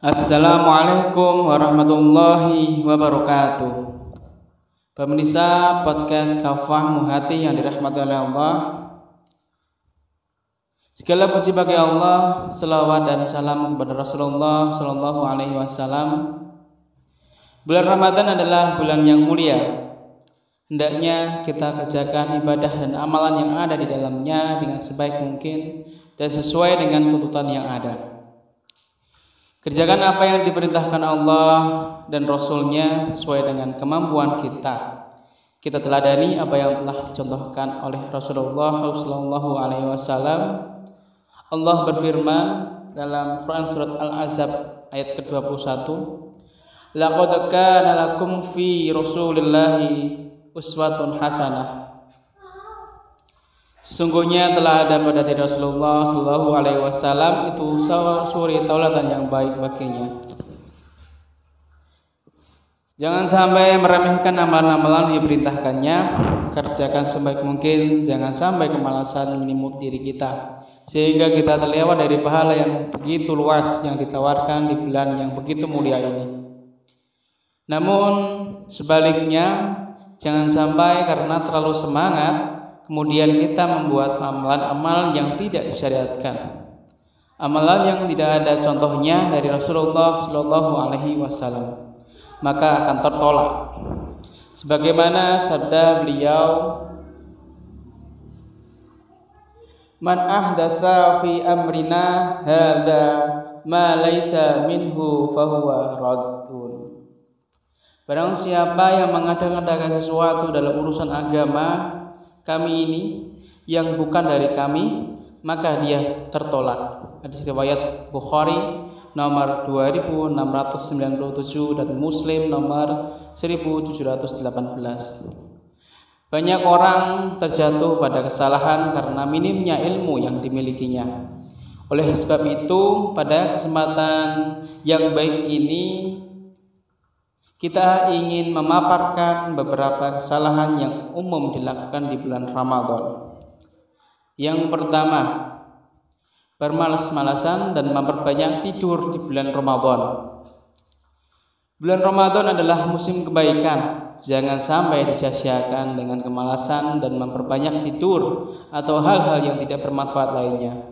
Assalamualaikum warahmatullahi wabarakatuh. Pemirsa podcast Kafah Muhati yang dirahmati oleh Allah. Segala puji bagi Allah, selawat dan salam kepada Rasulullah Shallallahu Alaihi Wasallam. Bulan Ramadan adalah bulan yang mulia. Hendaknya kita kerjakan ibadah dan amalan yang ada di dalamnya dengan sebaik mungkin dan sesuai dengan tuntutan yang ada. Kerjakan apa yang diperintahkan Allah dan Rasulnya sesuai dengan kemampuan kita. Kita teladani apa yang telah dicontohkan oleh Rasulullah Shallallahu Alaihi Wasallam. Allah berfirman dalam Quran surat Al-Azab ayat ke-21, "Laqad kana lakum fi Rasulillahi uswatun hasanah." Sesungguhnya telah ada pada diri Rasulullah Shallallahu Alaihi Wasallam itu suri taulatan yang baik baginya. Jangan sampai meremehkan amalan-amalan yang diperintahkannya, kerjakan sebaik mungkin, jangan sampai kemalasan menyimut diri kita, sehingga kita terlewat dari pahala yang begitu luas yang ditawarkan di bulan yang begitu mulia ini. Namun sebaliknya, jangan sampai karena terlalu semangat kemudian kita membuat amalan-amalan yang tidak disyariatkan. Amalan yang tidak ada contohnya dari Rasulullah Shallallahu Alaihi Wasallam, maka akan tertolak. Sebagaimana sabda beliau, Man ahdatha fi amrina hadza ma laisa minhu fahuwa raddun. Barang siapa yang mengadakan sesuatu dalam urusan agama kami ini yang bukan dari kami maka dia tertolak. Hadis riwayat Bukhari nomor 2697 dan Muslim nomor 1718. Banyak orang terjatuh pada kesalahan karena minimnya ilmu yang dimilikinya. Oleh sebab itu, pada kesempatan yang baik ini kita ingin memaparkan beberapa kesalahan yang umum dilakukan di bulan Ramadan. Yang pertama, bermalas-malasan dan memperbanyak tidur di bulan Ramadan. Bulan Ramadan adalah musim kebaikan. Jangan sampai disia-siakan dengan kemalasan dan memperbanyak tidur atau hal-hal yang tidak bermanfaat lainnya.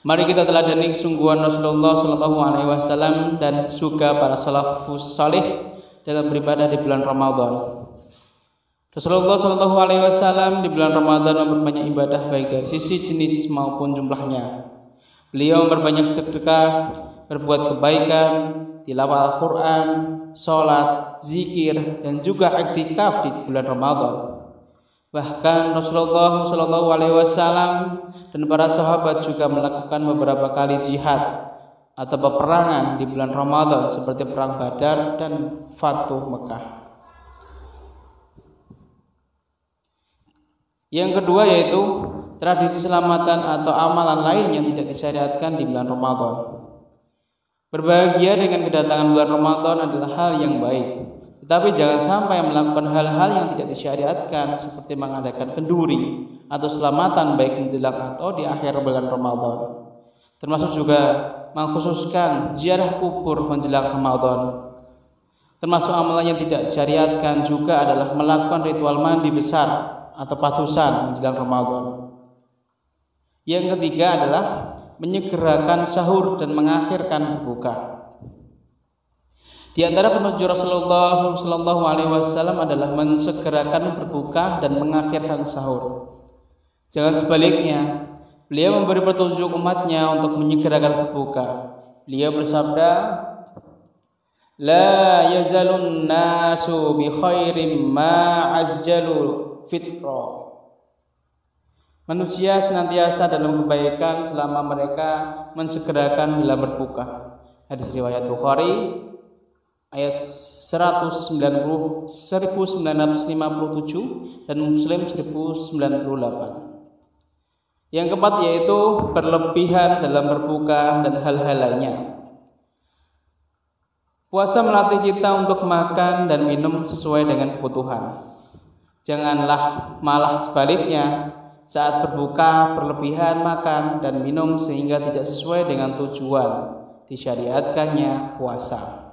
Mari kita teladani kesungguhan Rasulullah Shallallahu Alaihi Wasallam dan juga para salafus salih dalam beribadah di bulan Ramadan. Rasulullah Shallallahu Alaihi Wasallam di bulan Ramadan memperbanyak ibadah baik dari sisi jenis maupun jumlahnya. Beliau memperbanyak sedekah, berbuat kebaikan, tilawah Al-Quran, sholat, zikir, dan juga aktikaf di bulan Ramadan. Bahkan Rasulullah Shallallahu Alaihi Wasallam dan para sahabat juga melakukan beberapa kali jihad atau peperangan di bulan Ramadan seperti perang Badar dan Fatuh Mekah. Yang kedua yaitu tradisi selamatan atau amalan lain yang tidak disyariatkan di bulan Ramadan. Berbahagia dengan kedatangan bulan Ramadan adalah hal yang baik. Tetapi jangan sampai melakukan hal-hal yang tidak disyariatkan seperti mengadakan kenduri atau selamatan baik menjelang atau di akhir bulan Ramadan. Termasuk juga mengkhususkan ziarah kubur menjelang Ramadan. Termasuk amalan yang tidak disyariatkan juga adalah melakukan ritual mandi besar atau patusan menjelang Ramadan. Yang ketiga adalah menyegerakan sahur dan mengakhirkan berbuka. Di antara petunjuk Rasulullah Shallallahu Alaihi Wasallam adalah mensegerakan berbuka dan mengakhirkan sahur. Jangan sebaliknya, beliau memberi petunjuk umatnya untuk menyegerakan berbuka. Beliau bersabda, yazalun nasu bi khairim ma azjalu fitra. Manusia senantiasa dalam kebaikan selama mereka mensegerakan dalam berbuka. Hadis riwayat Bukhari ayat 190 1957 dan Muslim 1098. Yang keempat yaitu berlebihan dalam berbuka dan hal-hal lainnya. Puasa melatih kita untuk makan dan minum sesuai dengan kebutuhan. Janganlah malah sebaliknya saat berbuka berlebihan makan dan minum sehingga tidak sesuai dengan tujuan disyariatkannya puasa.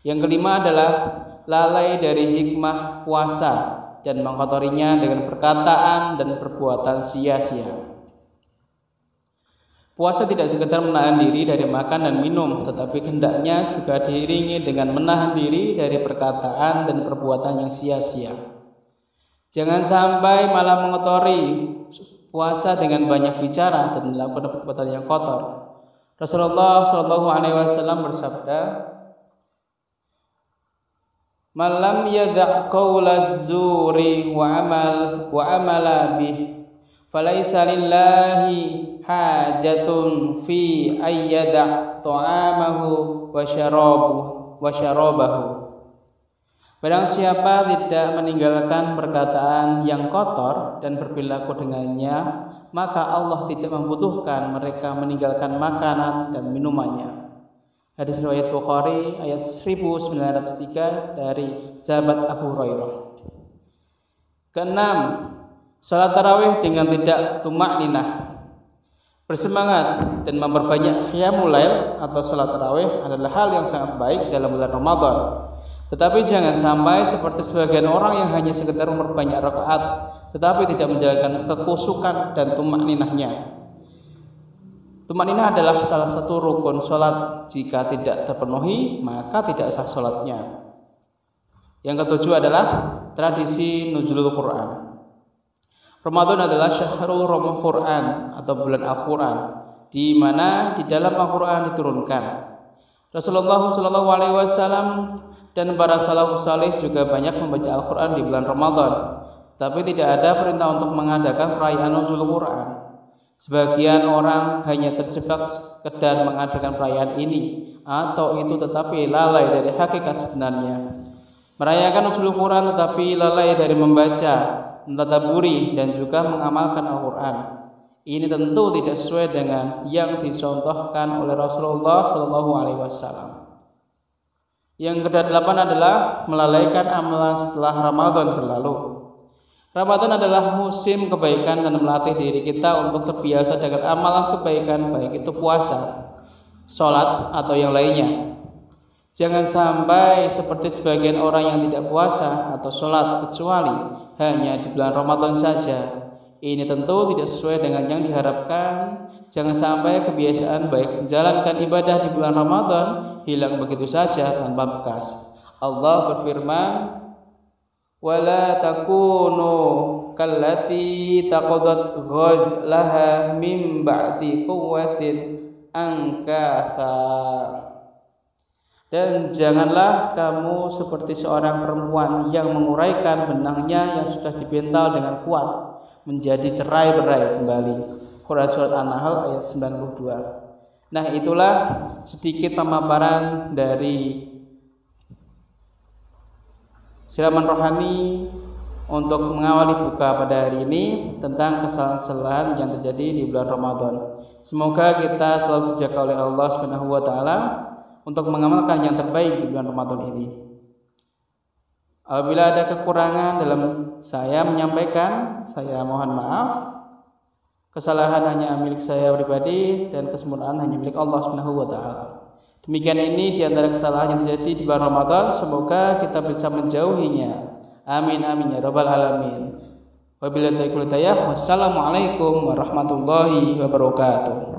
Yang kelima adalah lalai dari hikmah puasa dan mengkotorinya dengan perkataan dan perbuatan sia-sia. Puasa tidak sekedar menahan diri dari makan dan minum, tetapi hendaknya juga diiringi dengan menahan diri dari perkataan dan perbuatan yang sia-sia. Jangan sampai malah mengotori puasa dengan banyak bicara dan melakukan perbuatan yang kotor. Rasulullah Wasallam bersabda, "Malam yadha qawla zuri wa amal wa amala bih falaisa lillahi hajatun fi ayyada ta'amahu wa syarabahu wa syarabahu Barang siapa tidak meninggalkan perkataan yang kotor dan berperilaku dengannya, maka Allah tidak membutuhkan mereka meninggalkan makanan dan minumannya. Hadis riwayat Bukhari ayat 1903 dari sahabat Abu Hurairah. Keenam, Salat tarawih dengan tidak tumak ninah Bersemangat dan memperbanyak qiyamul lail atau salat tarawih adalah hal yang sangat baik dalam bulan Ramadan. Tetapi jangan sampai seperti sebagian orang yang hanya sekedar memperbanyak rakaat tetapi tidak menjalankan kekusukan dan tumak ninahnya. Tumak ninah adalah salah satu rukun salat. Jika tidak terpenuhi, maka tidak sah salatnya. Yang ketujuh adalah tradisi nuzulul Quran. Ramadan adalah syahrul Ramadan Quran atau bulan Al-Quran di mana di dalam Al-Quran diturunkan. Rasulullah Shallallahu Alaihi Wasallam dan para salafus saleh juga banyak membaca Al-Quran di bulan Ramadan. Tapi tidak ada perintah untuk mengadakan perayaan nuzul Quran. Sebagian orang hanya terjebak sekedar mengadakan perayaan ini atau itu tetapi lalai dari hakikat sebenarnya. Merayakan nuzul Quran tetapi lalai dari membaca mentadaburi dan juga mengamalkan Al-Quran. Ini tentu tidak sesuai dengan yang dicontohkan oleh Rasulullah Shallallahu Alaihi Wasallam. Yang kedelapan adalah melalaikan amalan setelah Ramadan berlalu. Ramadan adalah musim kebaikan dan melatih diri kita untuk terbiasa dengan amalan kebaikan baik itu puasa, sholat atau yang lainnya. Jangan sampai seperti sebagian orang yang tidak puasa atau sholat kecuali hanya di bulan Ramadan saja. Ini tentu tidak sesuai dengan yang diharapkan. Jangan sampai kebiasaan baik menjalankan ibadah di bulan Ramadan hilang begitu saja tanpa bekas. Allah berfirman, "Wala takunu kallati taqadat ghazlaha min ba'di quwwatin ankatha." Dan janganlah kamu seperti seorang perempuan yang menguraikan benangnya yang sudah dibental dengan kuat menjadi cerai-berai kembali. Quran surat An-Nahl ayat 92. Nah, itulah sedikit pemaparan dari siraman rohani untuk mengawali buka pada hari ini tentang kesalahan-kesalahan yang terjadi di bulan Ramadan. Semoga kita selalu dijaga oleh Allah Subhanahu wa taala untuk mengamalkan yang terbaik di bulan Ramadan ini. Apabila ada kekurangan dalam saya menyampaikan, saya mohon maaf. Kesalahan hanya milik saya pribadi dan kesempurnaan hanya milik Allah Subhanahu wa taala. Demikian ini di antara kesalahan yang terjadi di bulan Ramadan, semoga kita bisa menjauhinya. Amin amin ya rabbal alamin. Wabillahi taufiq Wassalamualaikum warahmatullahi wabarakatuh.